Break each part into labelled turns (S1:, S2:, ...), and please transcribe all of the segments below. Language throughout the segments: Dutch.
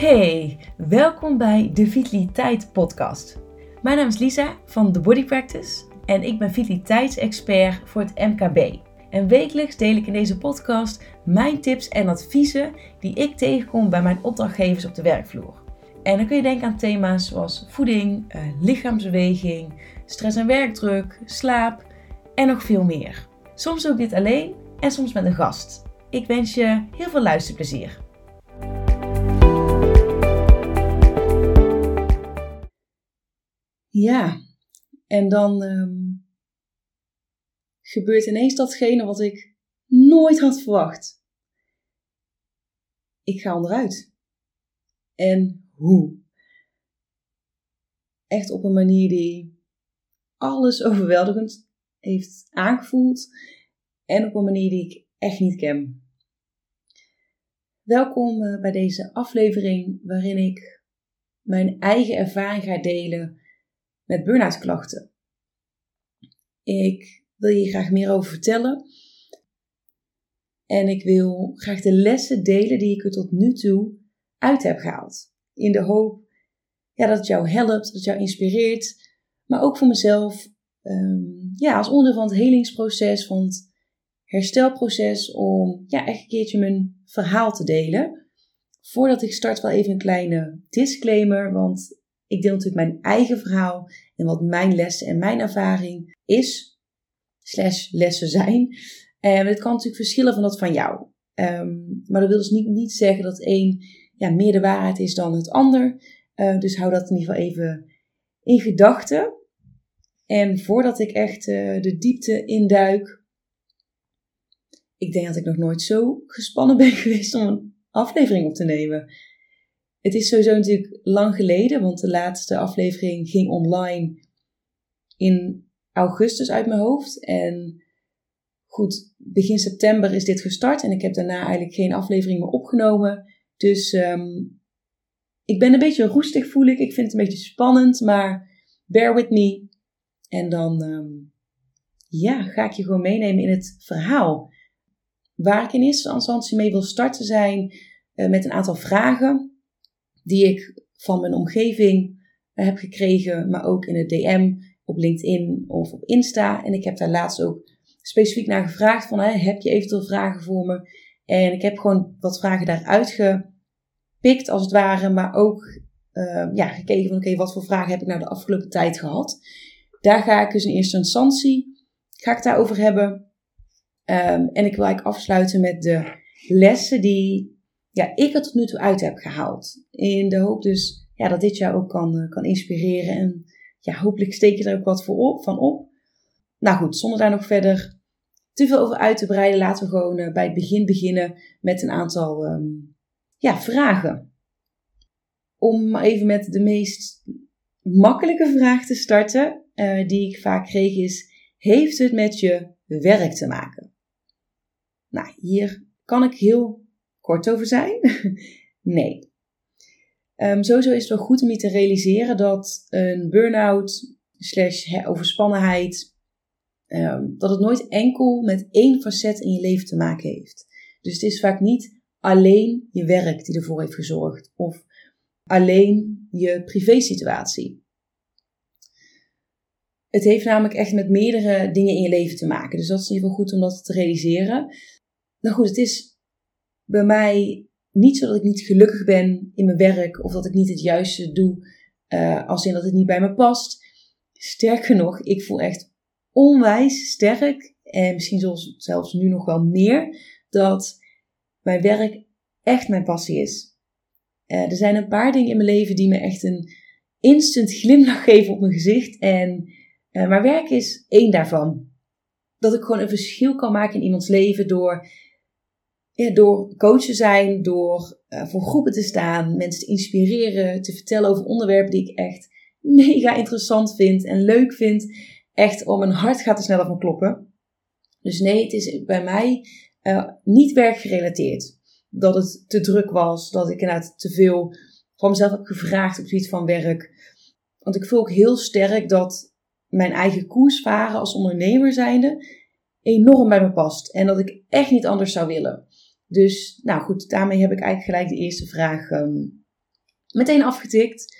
S1: Hey, welkom bij de Vitaliteit Podcast. Mijn naam is Lisa van The Body Practice en ik ben vitaliteitsexpert voor het MKB. En wekelijks deel ik in deze podcast mijn tips en adviezen die ik tegenkom bij mijn opdrachtgevers op de werkvloer. En dan kun je denken aan thema's zoals voeding, eh, lichaamsbeweging, stress en werkdruk, slaap en nog veel meer. Soms ik dit alleen en soms met een gast. Ik wens je heel veel luisterplezier. Ja, en dan um, gebeurt ineens datgene wat ik nooit had verwacht. Ik ga onderuit. En hoe? Echt op een manier die alles overweldigend heeft aangevoeld en op een manier die ik echt niet ken. Welkom eh, bij deze aflevering waarin ik mijn eigen ervaring ga delen met burn-out klachten. Ik wil je graag meer over vertellen. En ik wil graag de lessen delen die ik er tot nu toe uit heb gehaald. In de hoop ja, dat het jou helpt, dat het jou inspireert. Maar ook voor mezelf, um, ja, als onderdeel van het helingsproces, van het herstelproces, om ja, echt een keertje mijn verhaal te delen. Voordat ik start, wel even een kleine disclaimer, want ik deel natuurlijk mijn eigen verhaal en wat mijn lessen en mijn ervaring is, slash lessen zijn. En het kan natuurlijk verschillen van dat van jou. Um, maar dat wil dus niet, niet zeggen dat één ja, meer de waarheid is dan het ander. Uh, dus hou dat in ieder geval even in gedachten. En voordat ik echt uh, de diepte induik, ik denk dat ik nog nooit zo gespannen ben geweest om een aflevering op te nemen. Het is sowieso natuurlijk lang geleden, want de laatste aflevering ging online in augustus uit mijn hoofd. En goed, begin september is dit gestart en ik heb daarna eigenlijk geen aflevering meer opgenomen. Dus um, ik ben een beetje roestig, voel ik. Ik vind het een beetje spannend, maar bear with me. En dan um, ja, ga ik je gewoon meenemen in het verhaal. Waar ik in eerste instantie mee wil starten zijn uh, met een aantal vragen die ik van mijn omgeving eh, heb gekregen, maar ook in het DM op LinkedIn of op Insta. En ik heb daar laatst ook specifiek naar gevraagd van, hè, heb je eventueel vragen voor me? En ik heb gewoon wat vragen daaruit gepikt als het ware, maar ook uh, ja, gekeken van, oké, wat voor vragen heb ik nou de afgelopen tijd gehad? Daar ga ik dus in eerste instantie, ga ik daarover hebben. Um, en ik wil eigenlijk afsluiten met de lessen die ja, ik er tot nu toe uit heb gehaald. In de hoop dus ja, dat dit jou ook kan, eh, kan inspireren. En ja, hopelijk steek je er ook wat van op. Nou goed, zonder daar nog verder te veel over uit te breiden, laten we gewoon uh, bij het begin beginnen met een aantal um, ja, vragen. Om even met de meest makkelijke vraag te starten, uh, die ik vaak kreeg, is: Heeft het met je werk te maken? Nou, hier kan ik heel kort over zijn? nee. Um, sowieso is het wel goed om je te realiseren dat een burn-out slash overspannenheid, um, dat het nooit enkel met één facet in je leven te maken heeft. Dus het is vaak niet alleen je werk die ervoor heeft gezorgd of alleen je privésituatie. Het heeft namelijk echt met meerdere dingen in je leven te maken. Dus dat is in ieder geval goed om dat te realiseren. Nou goed, het is bij mij niet zo dat ik niet gelukkig ben in mijn werk of dat ik niet het juiste doe uh, als in dat het niet bij me past. Sterker nog, ik voel echt onwijs sterk en misschien zelfs nu nog wel meer dat mijn werk echt mijn passie is. Uh, er zijn een paar dingen in mijn leven die me echt een instant glimlach geven op mijn gezicht en uh, mijn werk is één daarvan. Dat ik gewoon een verschil kan maken in iemands leven door ja, door coach te zijn, door uh, voor groepen te staan, mensen te inspireren, te vertellen over onderwerpen die ik echt mega interessant vind en leuk vind. Echt, om mijn hart gaat er sneller van kloppen. Dus nee, het is bij mij uh, niet werkgerelateerd. Dat het te druk was, dat ik inderdaad te veel van mezelf heb gevraagd op het gebied van werk. Want ik voel ook heel sterk dat mijn eigen koers varen als ondernemer zijnde enorm bij me past. En dat ik echt niet anders zou willen. Dus, nou goed, daarmee heb ik eigenlijk gelijk de eerste vraag um, Meteen afgetikt.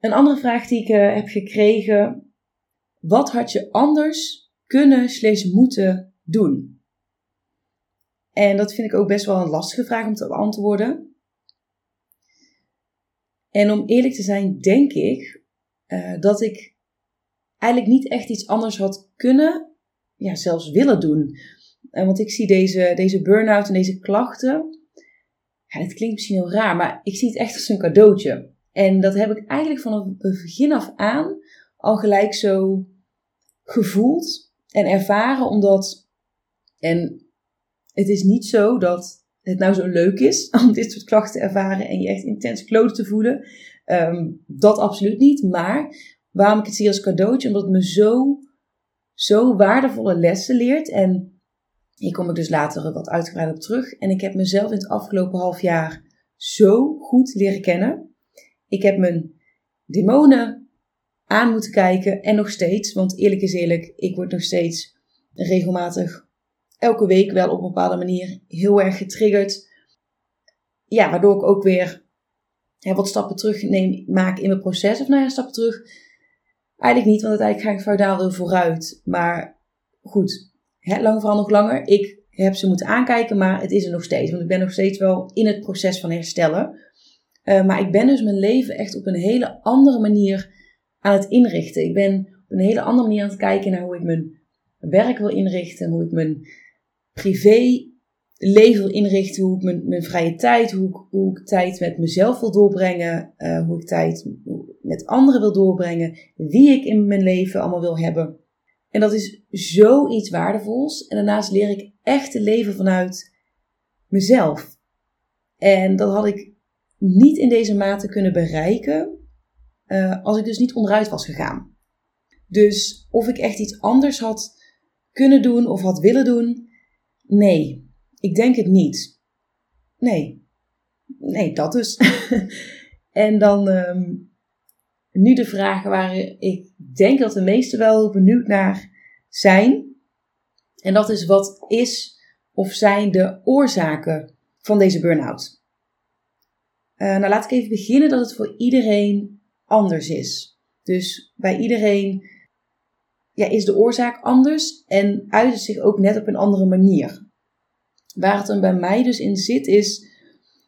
S1: Een andere vraag die ik uh, heb gekregen. Wat had je anders kunnen slash moeten doen? En dat vind ik ook best wel een lastige vraag om te beantwoorden. En om eerlijk te zijn, denk ik uh, dat ik eigenlijk niet echt iets anders had kunnen, ja, zelfs willen doen. Uh, want ik zie deze, deze burn-out en deze klachten. Het klinkt misschien heel raar, maar ik zie het echt als een cadeautje. En dat heb ik eigenlijk vanaf het begin af aan al gelijk zo gevoeld en ervaren, omdat. En het is niet zo dat het nou zo leuk is om dit soort klachten te ervaren en je echt intens kloot te voelen. Ehm, dat absoluut niet. Maar waarom ik het zie als cadeautje, omdat het me zo, zo waardevolle lessen leert. En hier kom ik dus later wat uitgebreid op terug. En ik heb mezelf in het afgelopen half jaar zo goed leren kennen. Ik heb mijn demonen aan moeten kijken en nog steeds, want eerlijk is eerlijk, ik word nog steeds regelmatig elke week wel op een bepaalde manier heel erg getriggerd. Ja, waardoor ik ook weer wat stappen terug neem, maak in mijn proces. Of nou ja, stappen terug. Eigenlijk niet, want uiteindelijk ga ik feodaal weer vooruit. Maar goed, hè, lang vooral nog langer. Ik heb ze moeten aankijken, maar het is er nog steeds. Want ik ben nog steeds wel in het proces van herstellen. Uh, maar ik ben dus mijn leven echt op een hele andere manier aan het inrichten. Ik ben op een hele andere manier aan het kijken naar hoe ik mijn werk wil inrichten. Hoe ik mijn privé leven wil inrichten, hoe ik mijn, mijn vrije tijd, hoe ik, hoe ik tijd met mezelf wil doorbrengen, uh, hoe ik tijd met anderen wil doorbrengen, wie ik in mijn leven allemaal wil hebben. En dat is zoiets waardevols. En daarnaast leer ik echt te leven vanuit mezelf. En dat had ik niet in deze mate kunnen bereiken uh, als ik dus niet onderuit was gegaan. Dus of ik echt iets anders had kunnen doen of had willen doen, Nee, ik denk het niet. Nee, nee, dat dus. en dan um, nu de vragen waar ik denk dat de meesten wel benieuwd naar zijn. En dat is wat is of zijn de oorzaken van deze burn-out? Uh, nou, laat ik even beginnen dat het voor iedereen anders is. Dus bij iedereen ja, is de oorzaak anders en uit zich ook net op een andere manier. Waar het dan bij mij dus in zit is,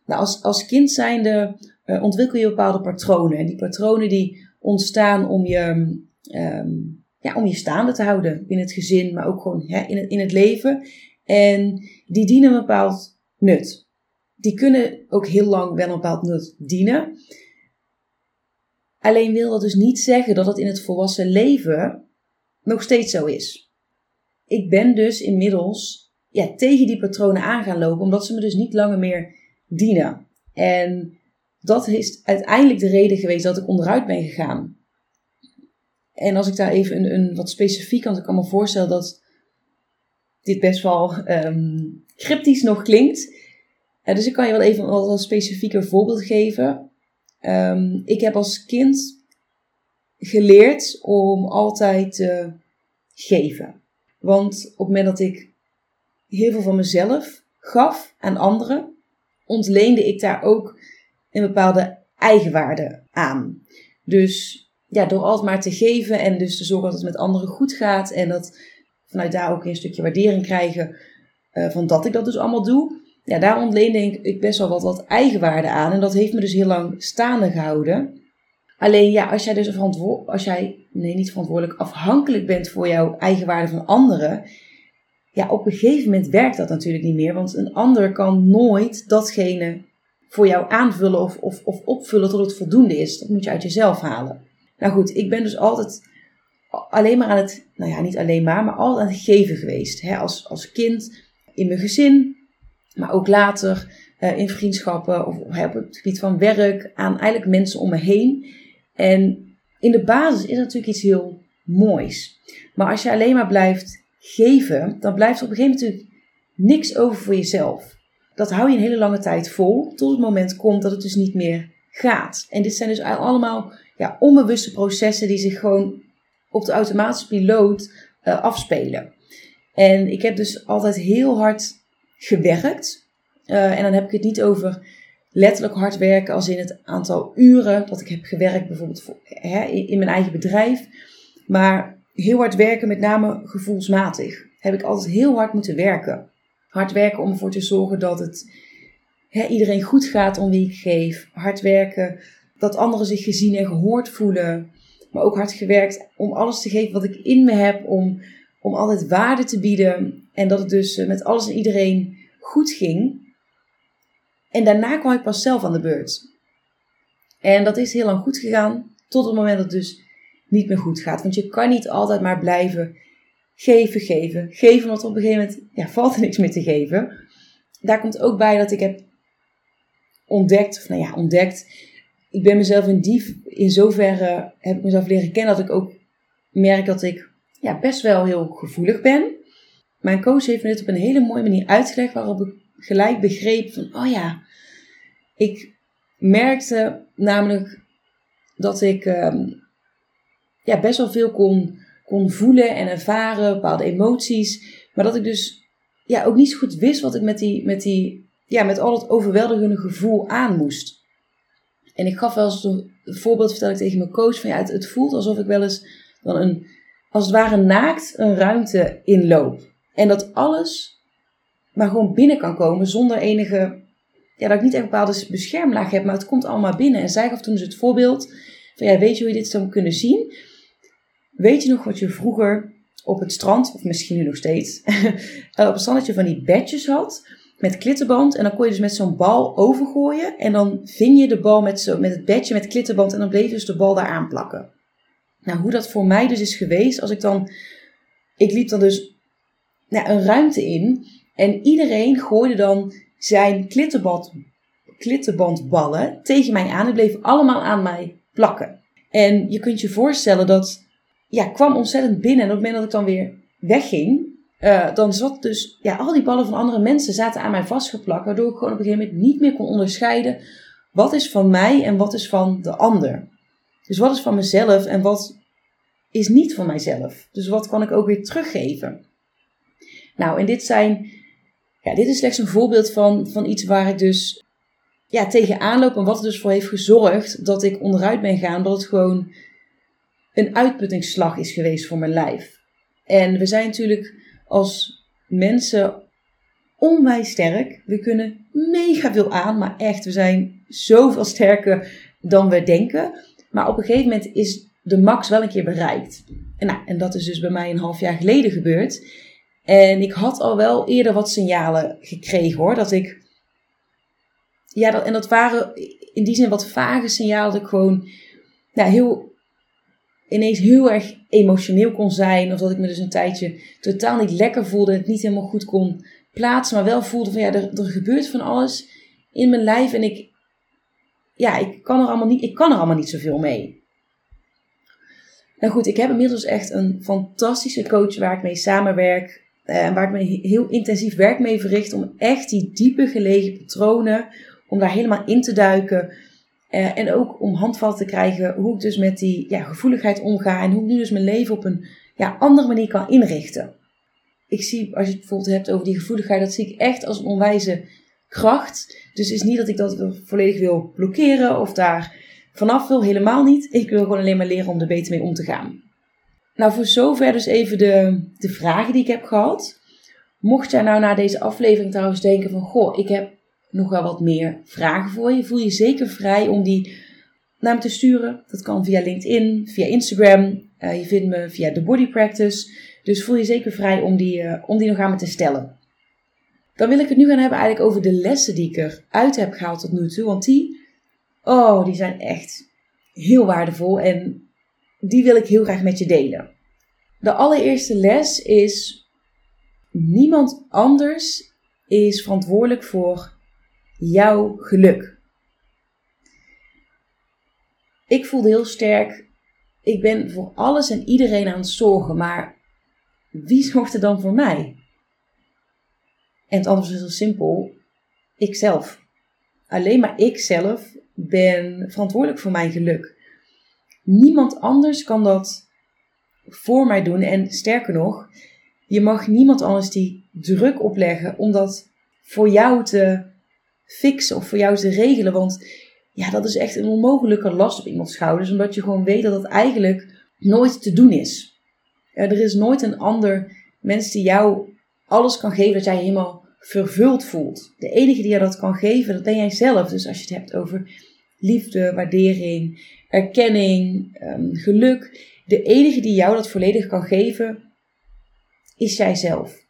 S1: nou als, als kind zijnde uh, ontwikkel je bepaalde patronen. En die patronen die ontstaan om je, um, ja, om je staande te houden binnen het gezin, maar ook gewoon hè, in, het, in het leven. En die dienen een bepaald nut. Die kunnen ook heel lang wel een bepaald nut dienen. Alleen wil dat dus niet zeggen dat het in het volwassen leven nog steeds zo is. Ik ben dus inmiddels ja, tegen die patronen aan gaan lopen, omdat ze me dus niet langer meer dienen. En dat is uiteindelijk de reden geweest dat ik onderuit ben gegaan. En als ik daar even een, een wat specifiek, want ik kan me voorstellen dat dit best wel um, cryptisch nog klinkt. Uh, dus ik kan je wel even een wat specifieker voorbeeld geven. Um, ik heb als kind geleerd om altijd te geven. Want op het moment dat ik heel veel van mezelf gaf aan anderen, ontleende ik daar ook een bepaalde eigenwaarde aan. Dus ja, door altijd maar te geven en dus te zorgen dat het met anderen goed gaat en dat vanuit daar ook een stukje waardering krijgen uh, van dat ik dat dus allemaal doe. Ja, daar ontleende ik best wel wat, wat eigenwaarde aan en dat heeft me dus heel lang staande gehouden. Alleen ja, als jij dus verantwoordelijk, als jij, nee niet verantwoordelijk, afhankelijk bent voor jouw eigenwaarde van anderen, ja, op een gegeven moment werkt dat natuurlijk niet meer, want een ander kan nooit datgene voor jou aanvullen of, of, of opvullen tot het voldoende is. Dat moet je uit jezelf halen. Nou goed, ik ben dus altijd alleen maar aan het, nou ja, niet alleen maar, maar altijd aan het geven geweest. Hè? Als, als kind, in mijn gezin, maar ook later uh, in vriendschappen of op het gebied van werk, aan eigenlijk mensen om me heen. En in de basis is dat natuurlijk iets heel moois. Maar als je alleen maar blijft geven, dan blijft er op een gegeven moment natuurlijk niks over voor jezelf. Dat hou je een hele lange tijd vol, tot het moment komt dat het dus niet meer gaat. En dit zijn dus allemaal ja, onbewuste processen die zich gewoon op de automatische piloot uh, afspelen. En ik heb dus altijd heel hard gewerkt. Uh, en dan heb ik het niet over letterlijk hard werken als in het aantal uren dat ik heb gewerkt, bijvoorbeeld voor, hè, in mijn eigen bedrijf. Maar heel hard werken, met name gevoelsmatig, heb ik altijd heel hard moeten werken. Hard werken om ervoor te zorgen dat het hè, iedereen goed gaat om wie ik geef. Hard werken dat anderen zich gezien en gehoord voelen. Maar ook hard gewerkt om alles te geven wat ik in me heb. Om, om altijd waarde te bieden. En dat het dus eh, met alles en iedereen goed ging. En daarna kwam ik pas zelf aan de beurt. En dat is heel lang goed gegaan. Tot het moment dat het dus niet meer goed gaat. Want je kan niet altijd maar blijven geven, geven, geven. Want op een gegeven moment ja, valt er niks meer te geven. Daar komt ook bij dat ik heb ontdekt, of nou ja, ontdekt. Ik ben mezelf in die, in zoverre heb ik mezelf leren kennen dat ik ook merk dat ik ja, best wel heel gevoelig ben. Mijn coach heeft me dit op een hele mooie manier uitgelegd, waarop ik gelijk begreep van, oh ja, ik merkte namelijk dat ik ehm, ja, best wel veel kon, kon voelen en ervaren, bepaalde emoties, maar dat ik dus ja, ook niet zo goed wist wat ik met, die, met, die, ja, met al het overweldigende gevoel aan moest. En ik gaf wel eens een voorbeeld, vertel ik tegen mijn coach, van ja, het, voelt alsof ik wel eens dan een, als het ware naakt een ruimte inloop. En dat alles maar gewoon binnen kan komen zonder enige, ja, dat ik niet echt een bepaalde beschermlaag heb, maar het komt allemaal binnen. En zij gaf toen dus het voorbeeld van ja, weet je hoe je dit zou kunnen zien? Weet je nog wat je vroeger op het strand, of misschien nu nog steeds, op het strand dat je van die bedjes had met klittenband. En dan kon je dus met zo'n bal overgooien. En dan ving je de bal met, zo, met het bedje met klittenband en dan bleef dus de bal daar aanplakken. Nou, hoe dat voor mij dus is geweest, als ik dan, ik liep dan dus nou, een ruimte in en iedereen gooide dan zijn klittenband, klittenbandballen tegen mij aan. Die bleven allemaal aan mij plakken. En je kunt je voorstellen dat, ja, kwam ontzettend binnen. En op het moment dat ik dan weer wegging, uh, dan zat dus, ja, al die ballen van andere mensen zaten aan mij vastgeplakt. Waardoor ik gewoon op een gegeven moment niet meer kon onderscheiden wat is van mij en wat is van de ander. Dus wat is van mezelf en wat is niet van mijzelf. Dus wat kan ik ook weer teruggeven. Nou, en dit zijn, ja, dit is slechts een voorbeeld van, van iets waar ik dus ja, tegenaan loop en wat er dus voor heeft gezorgd dat ik onderuit ben gaan, dat het gewoon een uitputtingsslag is geweest voor mijn lijf. En we zijn natuurlijk als mensen onwijs sterk. We kunnen mega veel aan, maar echt, we zijn zoveel sterker dan we denken. Maar op een gegeven moment is de max wel een keer bereikt. En, nou, en dat is dus bij mij een half jaar geleden gebeurd. En ik had al wel eerder wat signalen gekregen hoor. Dat ik. Ja, en dat waren in die zin wat vage signalen. Dat ik gewoon nou, heel, ineens heel erg emotioneel kon zijn. Of dat ik me dus een tijdje totaal niet lekker voelde. En het niet helemaal goed kon plaatsen. Maar wel voelde van ja, er, gebeurt van alles in mijn lijf. En ik. Ja, ik kan er allemaal niet, ik kan er allemaal niet zoveel mee. Nou goed, ik heb inmiddels echt een fantastische coach waar ik mee samenwerk. En uh, waar ik me heel intensief werk mee verricht om echt die diepe gelegen patronen, om daar helemaal in te duiken. Uh, en ook om handvatten te krijgen hoe ik dus met die ja, gevoeligheid omga en hoe ik nu dus mijn leven op een ja, andere manier kan inrichten. Ik zie, als je het bijvoorbeeld hebt over die gevoeligheid, dat zie ik echt als een onwijze kracht. Dus het is niet dat ik dat volledig wil blokkeren of daar vanaf wil, helemaal niet. Ik wil gewoon alleen maar leren om er beter mee om te gaan. Nou, voor zover dus even de, de vragen die ik heb gehad. Mocht jij nou na deze aflevering trouwens denken van, goh, ik heb nog wel wat meer vragen voor je, voel je zeker vrij om die naar me te sturen. Dat kan via LinkedIn, via Instagram. Uh, je vindt me via The Body Practice. Dus voel je zeker vrij om die, uh, om die nog aan me te stellen. Dan wil ik het nu gaan hebben eigenlijk over de lessen die ik eruit heb gehaald tot nu toe. Want die, oh, die zijn echt heel waardevol. En die wil ik heel graag met je delen. De allereerste les is: niemand anders is verantwoordelijk voor jouw geluk. Ik voelde heel sterk, ik ben voor alles en iedereen aan het zorgen, maar wie zorgt er dan voor mij? En het antwoord is heel simpel: ikzelf. Alleen maar ikzelf ben verantwoordelijk voor mijn geluk. Niemand anders kan dat voor mij doen. En sterker nog, je mag niemand anders die druk opleggen om dat voor jou te fixen of voor jou te regelen. Want ja, dat is echt een onmogelijke last op iemands schouders. Omdat je gewoon weet dat het eigenlijk nooit te doen is. er is nooit een ander mens die jou alles kan geven dat jij helemaal vervuld voelt. De enige die je dat kan geven, dat ben jij zelf. Dus als je het hebt over liefde, waardering, erkenning, ehm, geluk. De enige die jou dat volledig kan geven, is jijzelf.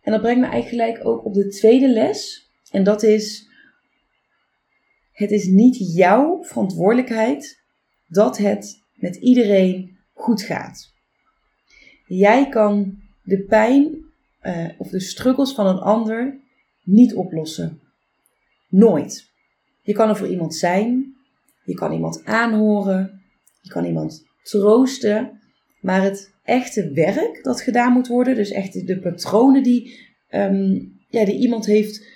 S1: En dat brengt me eigenlijk ook op de tweede les. En dat is, het is niet jouw verantwoordelijkheid dat het met iedereen goed gaat. Jij kan de pijn uh, of de struggles van een ander niet oplossen. Nooit. Je kan er voor iemand zijn, je kan iemand aanhoren, je kan iemand troosten, maar het echte werk dat gedaan moet worden, dus echt de patronen die, um, ja, die iemand heeft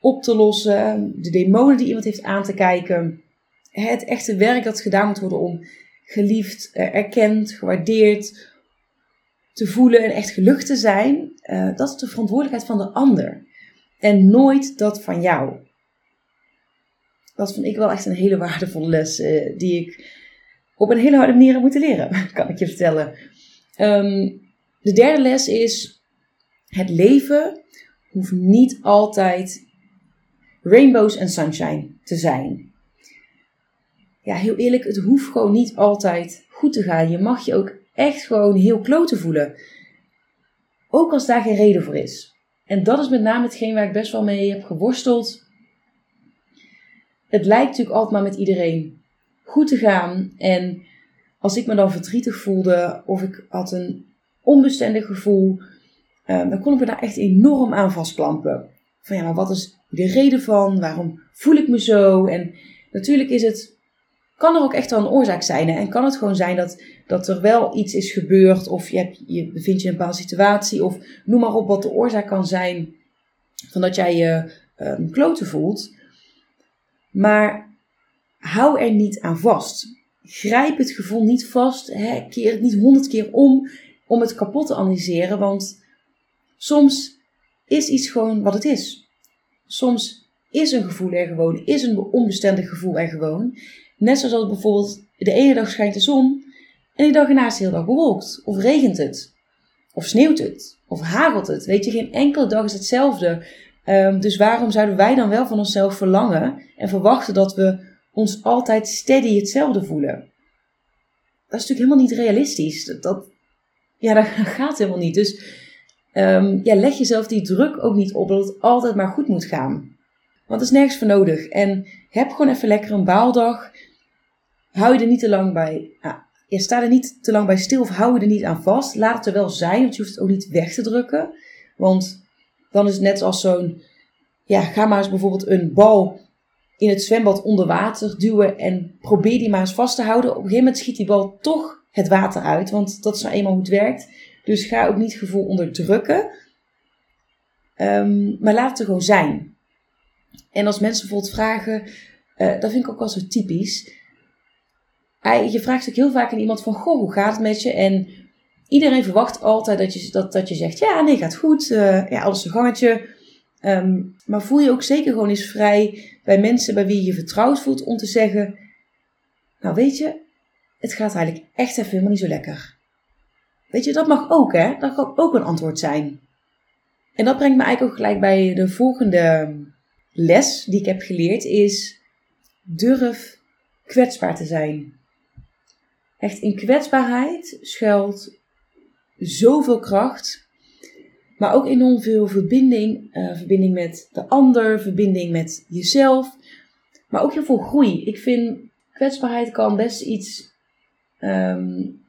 S1: op te lossen, de demonen die iemand heeft aan te kijken, het echte werk dat gedaan moet worden om geliefd, eh, erkend, gewaardeerd te voelen en echt gelukkig te zijn, uh, dat is de verantwoordelijkheid van de ander. En nooit dat van jou. Dat vind ik wel echt een hele waardevolle les uh, die ik op een hele harde manier heb moeten leren, kan ik je vertellen. Um, de derde les is: het leven hoeft niet altijd rainbows en sunshine te zijn. Ja, heel eerlijk, het hoeft gewoon niet altijd goed te gaan. Je mag je ook echt gewoon heel klote voelen. Ook als daar geen reden voor is. En dat is met name hetgeen waar ik best wel mee heb geworsteld. Het lijkt natuurlijk altijd maar met iedereen goed te gaan. En als ik me dan verdrietig voelde of ik had een onbestendig gevoel, ehm, dan kon ik me daar echt enorm aan vastklampen. Van ja, maar wat is de reden van? Waarom voel ik me zo? En natuurlijk is het kan er ook echt wel een oorzaak zijn. En kan het gewoon zijn dat, dat er wel iets is gebeurd, of je, hebt, je bevindt je in een bepaalde situatie, of noem maar op wat de oorzaak kan zijn van dat jij je um, kloten voelt. Maar hou er niet aan vast. Grijp het gevoel niet vast. Hè, keer het niet honderd keer om om het kapot te analyseren. Want soms is iets gewoon wat het is. Soms is een gevoel er gewoon, is een onbestendig gevoel er gewoon. Net zoals bijvoorbeeld de ene dag schijnt de zon en die dag ernaast de hele dag bewolkt. Of regent het. Of sneeuwt het. Of hagelt het. Weet je, geen enkele dag is hetzelfde. Um, dus waarom zouden wij dan wel van onszelf verlangen en verwachten dat we ons altijd steady hetzelfde voelen? Dat is natuurlijk helemaal niet realistisch. Dat ja, dat gaat helemaal niet. Dus um, ja, leg jezelf die druk ook niet op dat het altijd maar goed moet gaan. Want er is nergens voor nodig. En heb gewoon even lekker een baaldag hou je er niet te lang bij. je staat er niet te lang bij stil of hou je er niet aan vast. Laat het er wel zijn, want je hoeft het ook niet weg te drukken. Want dan is het net als zo'n. Ja, ga maar eens bijvoorbeeld een bal in het zwembad onder water duwen en probeer die maar eens vast te houden. Op een gegeven moment schiet die bal toch het water uit, want dat is nou eenmaal hoe het werkt. Dus ga ook niet gevoel onderdrukken, um, maar laat het er gewoon zijn. En als mensen bijvoorbeeld vragen, uh, dat vind ik ook wel zo typisch je vraagt ook heel vaak aan iemand van, goh, hoe gaat het met je? En iedereen verwacht altijd dat je, dat, dat je zegt, ja, nee, gaat goed, uh, ja, alles een gangetje. Um, maar voel je ook zeker gewoon eens vrij bij mensen bij wie je vertrouwd voelt om te zeggen, nou weet je, het gaat eigenlijk echt even helemaal niet zo lekker. Weet je, dat mag ook, hè? Dat kan ook een antwoord zijn. En dat brengt me eigenlijk ook gelijk bij de volgende les die ik heb geleerd, is durf kwetsbaar te zijn. Echt in kwetsbaarheid schuilt zoveel kracht. Maar ook enorm veel verbinding. Uh, verbinding met de ander, verbinding met jezelf. Maar ook heel veel groei. Ik vind kwetsbaarheid kan best iets um,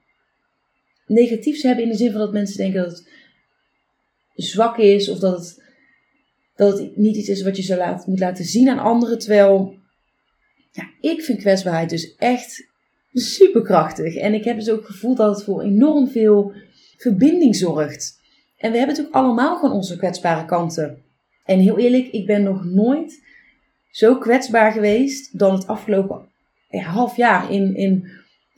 S1: negatiefs hebben. In de zin van dat mensen denken dat het zwak is. Of dat het, dat het niet iets is wat je zo laat, moet laten zien aan anderen. Terwijl ja, ik vind kwetsbaarheid dus echt superkrachtig. En ik heb dus ook gevoeld dat het voor enorm veel verbinding zorgt. En we hebben natuurlijk allemaal gewoon onze kwetsbare kanten. En heel eerlijk, ik ben nog nooit zo kwetsbaar geweest dan het afgelopen half jaar. In, in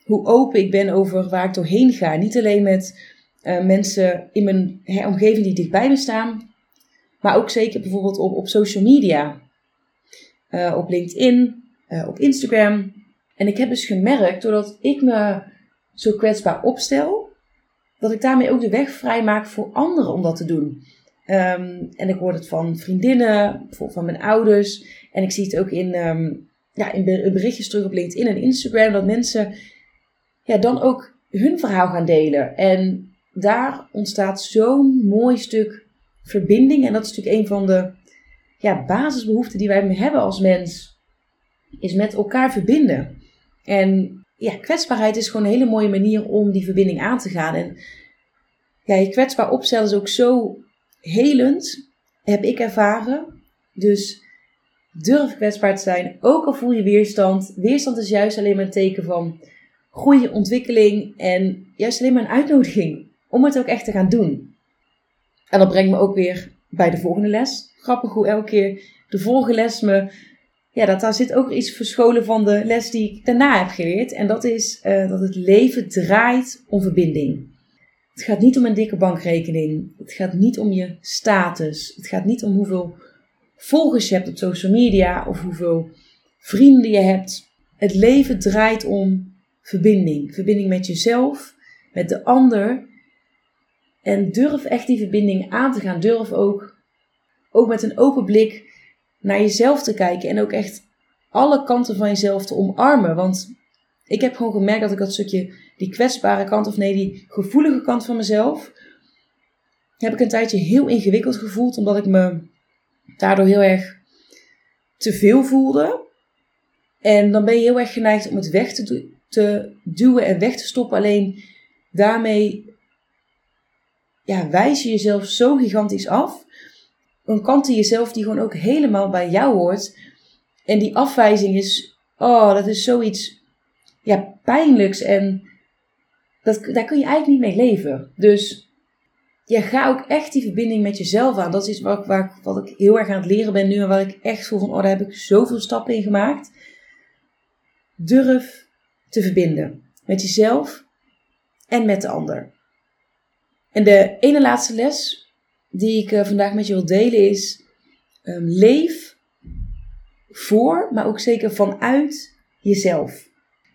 S1: hoe open ik ben over waar ik doorheen ga. Niet alleen met uh, mensen in mijn omgeving die dichtbij me staan. Maar ook zeker bijvoorbeeld op, op social media. uh, op LinkedIn, uh, op Instagram. En ik heb dus gemerkt, doordat ik me zo kwetsbaar opstel, dat ik daarmee ook de weg vrij maak voor anderen om dat te doen. Um, en ik hoor het van vriendinnen, van mijn ouders. En ik zie het ook in, um, ja, in berichtjes terug op LinkedIn en Instagram, dat mensen ja, dan ook hun verhaal gaan delen. En daar ontstaat zo'n mooi stuk verbinding. En dat is natuurlijk een van de ja, basisbehoeften die wij hebben als mens. Is met elkaar verbinden. En ja, kwetsbaarheid is gewoon een hele mooie manier om die verbinding aan te gaan. En ja, je kwetsbaar opstellen is ook zo helend, heb ik ervaren. Dus durf kwetsbaar te zijn, ook al voel je weerstand. Weerstand is juist alleen maar een teken van goede ontwikkeling en juist alleen maar een uitnodiging om het ook echt te gaan doen. En dat brengt me ook weer bij de volgende les. Grappig hoe elke keer de vorige les me. Ja, dat daar zit ook iets verscholen van de les die ik daarna heb geleerd. En dat is uh, dat het leven draait om verbinding. Het gaat niet om een dikke bankrekening. Het gaat niet om je status. Het gaat niet om hoeveel volgers je hebt op social media of hoeveel vrienden je hebt. Het leven draait om verbinding. Verbinding met jezelf, met de ander. En durf echt die verbinding aan te gaan. Durf ook, ook met een open blik naar jezelf te kijken. En ook echt alle kanten van jezelf te omarmen. Want ik heb gewoon gemerkt dat ik dat stukje, die kwetsbare kant, of nee, die gevoelige kant van mezelf, heb ik een tijdje heel ingewikkeld gevoeld, omdat ik me daardoor heel erg te veel voelde. En dan ben je heel erg geneigd om het weg te, te duwen en weg te stoppen. Alleen daarmee ja, wijs je jezelf zo gigantisch af. Een kant in jezelf die gewoon ook helemaal bij jou hoort. En die afwijzing is, oh, dat is zoiets ja, pijnlijks en dat, daar kun je eigenlijk niet mee leven. Dus ja, ga ook echt die verbinding met jezelf aan. Dat is wat, waar, wat ik heel erg aan het leren ben nu en waar ik echt voel van, oh, daar heb ik zoveel stappen in gemaakt. Durf te verbinden met jezelf en met de ander. En de ene laatste les die ik uh, vandaag met je wil delen is: um, leef voor, maar ook zeker vanuit jezelf.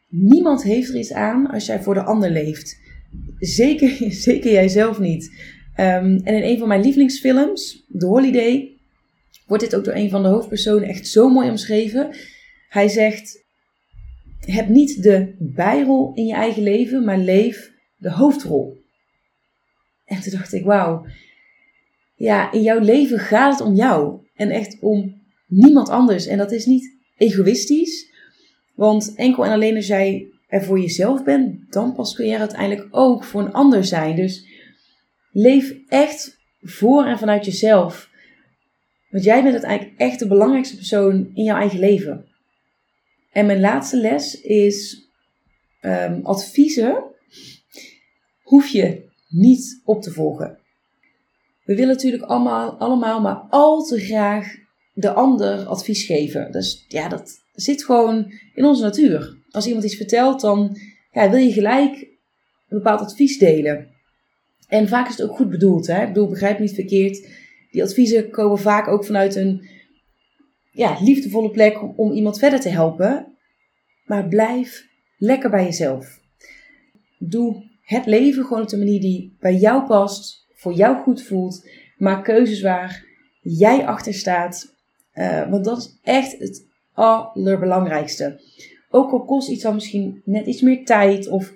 S1: Niemand heeft er iets aan als jij voor de ander leeft. Zeker, zeker jij zelf niet. Um, en in een van mijn lievelingsfilms, The Holiday, wordt dit ook door een van de hoofdpersonen echt zo mooi omschreven. Hij zegt: Heb niet de bijrol in je eigen leven, maar leef de hoofdrol. En toen dacht ik: Wauw. Ja, in jouw leven gaat het om jou. En echt om niemand anders. En dat is niet egoïstisch. Want enkel en alleen als jij er voor jezelf bent, dan pas kun je er uiteindelijk ook voor een ander zijn. Dus leef echt voor en vanuit jezelf. Want jij bent uiteindelijk echt de belangrijkste persoon in jouw eigen leven. En mijn laatste les is um, adviezen hoef je niet op te volgen. We willen natuurlijk allemaal, allemaal maar al te graag de ander advies geven. Dus ja, dat zit gewoon in onze natuur. Als iemand iets vertelt, dan ja, wil je gelijk een bepaald advies delen. En vaak is het ook goed bedoeld. Hè? Ik bedoel, begrijp niet verkeerd. Die adviezen komen vaak ook vanuit een ja, liefdevolle plek om iemand verder te helpen. Maar blijf lekker bij jezelf. Doe het leven gewoon op de manier die bij jou past, voor jou goed voelt. Maak keuzes waar jij achter staat. Uh, want dat is echt het allerbelangrijkste. Ook al kost iets dan misschien net iets meer tijd of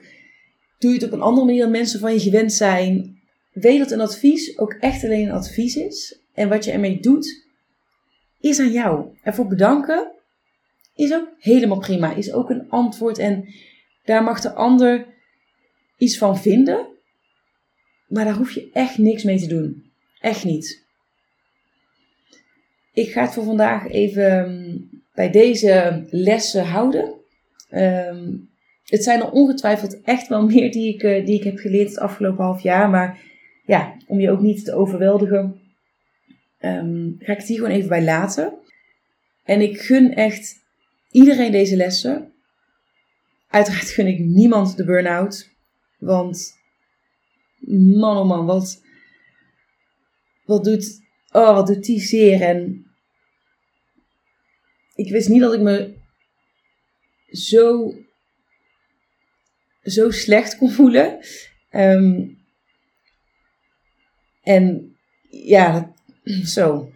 S1: doe je het op een andere manier dan mensen van je gewend zijn. Weet dat een advies ook echt alleen een advies is. En wat je ermee doet, is aan jou. Ervoor bedanken is ook helemaal prima. Is ook een antwoord. En daar mag de ander iets van vinden. Maar daar hoef je echt niks mee te doen. Echt niet. Ik ga het voor vandaag even bij deze lessen houden. Ehm, het zijn er ongetwijfeld echt wel meer die ik, eh, die ik heb geleerd het afgelopen half jaar. Maar ja, om je ook niet te overweldigen, ehm, ga ik het hier gewoon even bij laten. En ik gun echt iedereen deze lessen. Uiteraard gun ik niemand de burn-out. Want man oh man, wat, wat doet, oh, wat doet die zeer. En ik wist niet dat ik me zo, zo slecht kon voelen. Ehm, en ja, zo.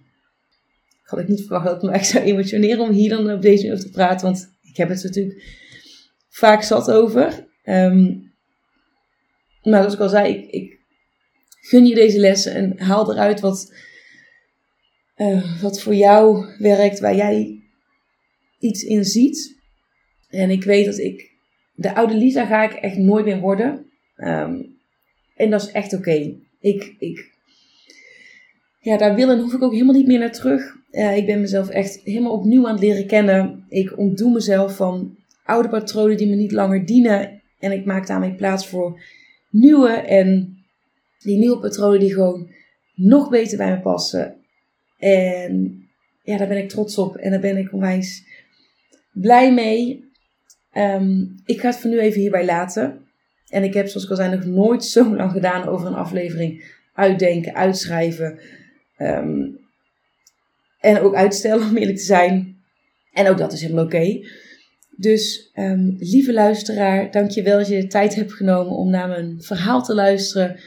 S1: Had ik niet verwacht dat ik me echt zou emotioneren om hier dan op deze manier over te praten. Want ik heb het natuurlijk vaak zat over. Um, maar zoals ik al zei, ik, ik, gun je deze lessen en haal eruit wat, uh, wat voor jou werkt, waar jij iets in ziet. En ik weet dat ik, de oude Lisa ga ik echt nooit meer worden. Um, en dat is echt oké. Ik, ik, ja, daar wil en hoef ik ook helemaal niet meer naar terug. Uh, ik ben mezelf echt helemaal opnieuw aan het leren kennen. Ik ontdoe mezelf van oude patronen die me niet langer dienen. En ik maak daarmee plaats voor nieuwe. En die nieuwe patronen die gewoon nog beter bij me passen. En ja, daar ben ik trots op. En daar ben ik onwijs blij mee. Um, ik ga het voor nu even hierbij laten. En ik heb, zoals ik al zei, nog nooit zo lang gedaan over een aflevering. Uitdenken, uitschrijven. Um, en ook uitstellen, om eerlijk te zijn. En ook dat is helemaal oké. Dus um, lieve luisteraar, dankjewel dat je de tijd hebt genomen om naar mijn verhaal te luisteren.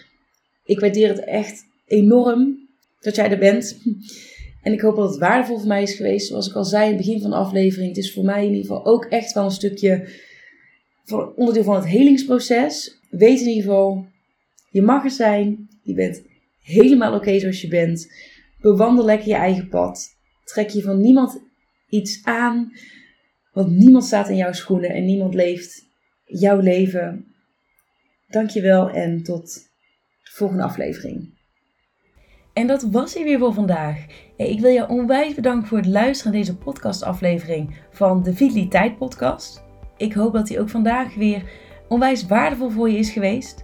S1: Ik waardeer het echt enorm dat jij er bent. En ik hoop dat het waardevol voor mij is geweest. Zoals ik al zei in het begin van de aflevering. Het is voor mij in ieder geval ook echt wel een stukje van, onderdeel van het helingsproces. Weet in ieder geval, je mag er zijn. Je bent helemaal oké zoals je bent. Bewandel lekker je eigen pad. Trek je van niemand iets aan. Want niemand staat in jouw schoenen en niemand leeft jouw leven. Dankjewel en tot de volgende aflevering. En dat was hij weer voor vandaag. Ik wil jou onwijs bedanken voor het luisteren naar deze podcastaflevering van de Vitaliteit Podcast. Ik hoop dat die ook vandaag weer onwijs waardevol voor je is geweest.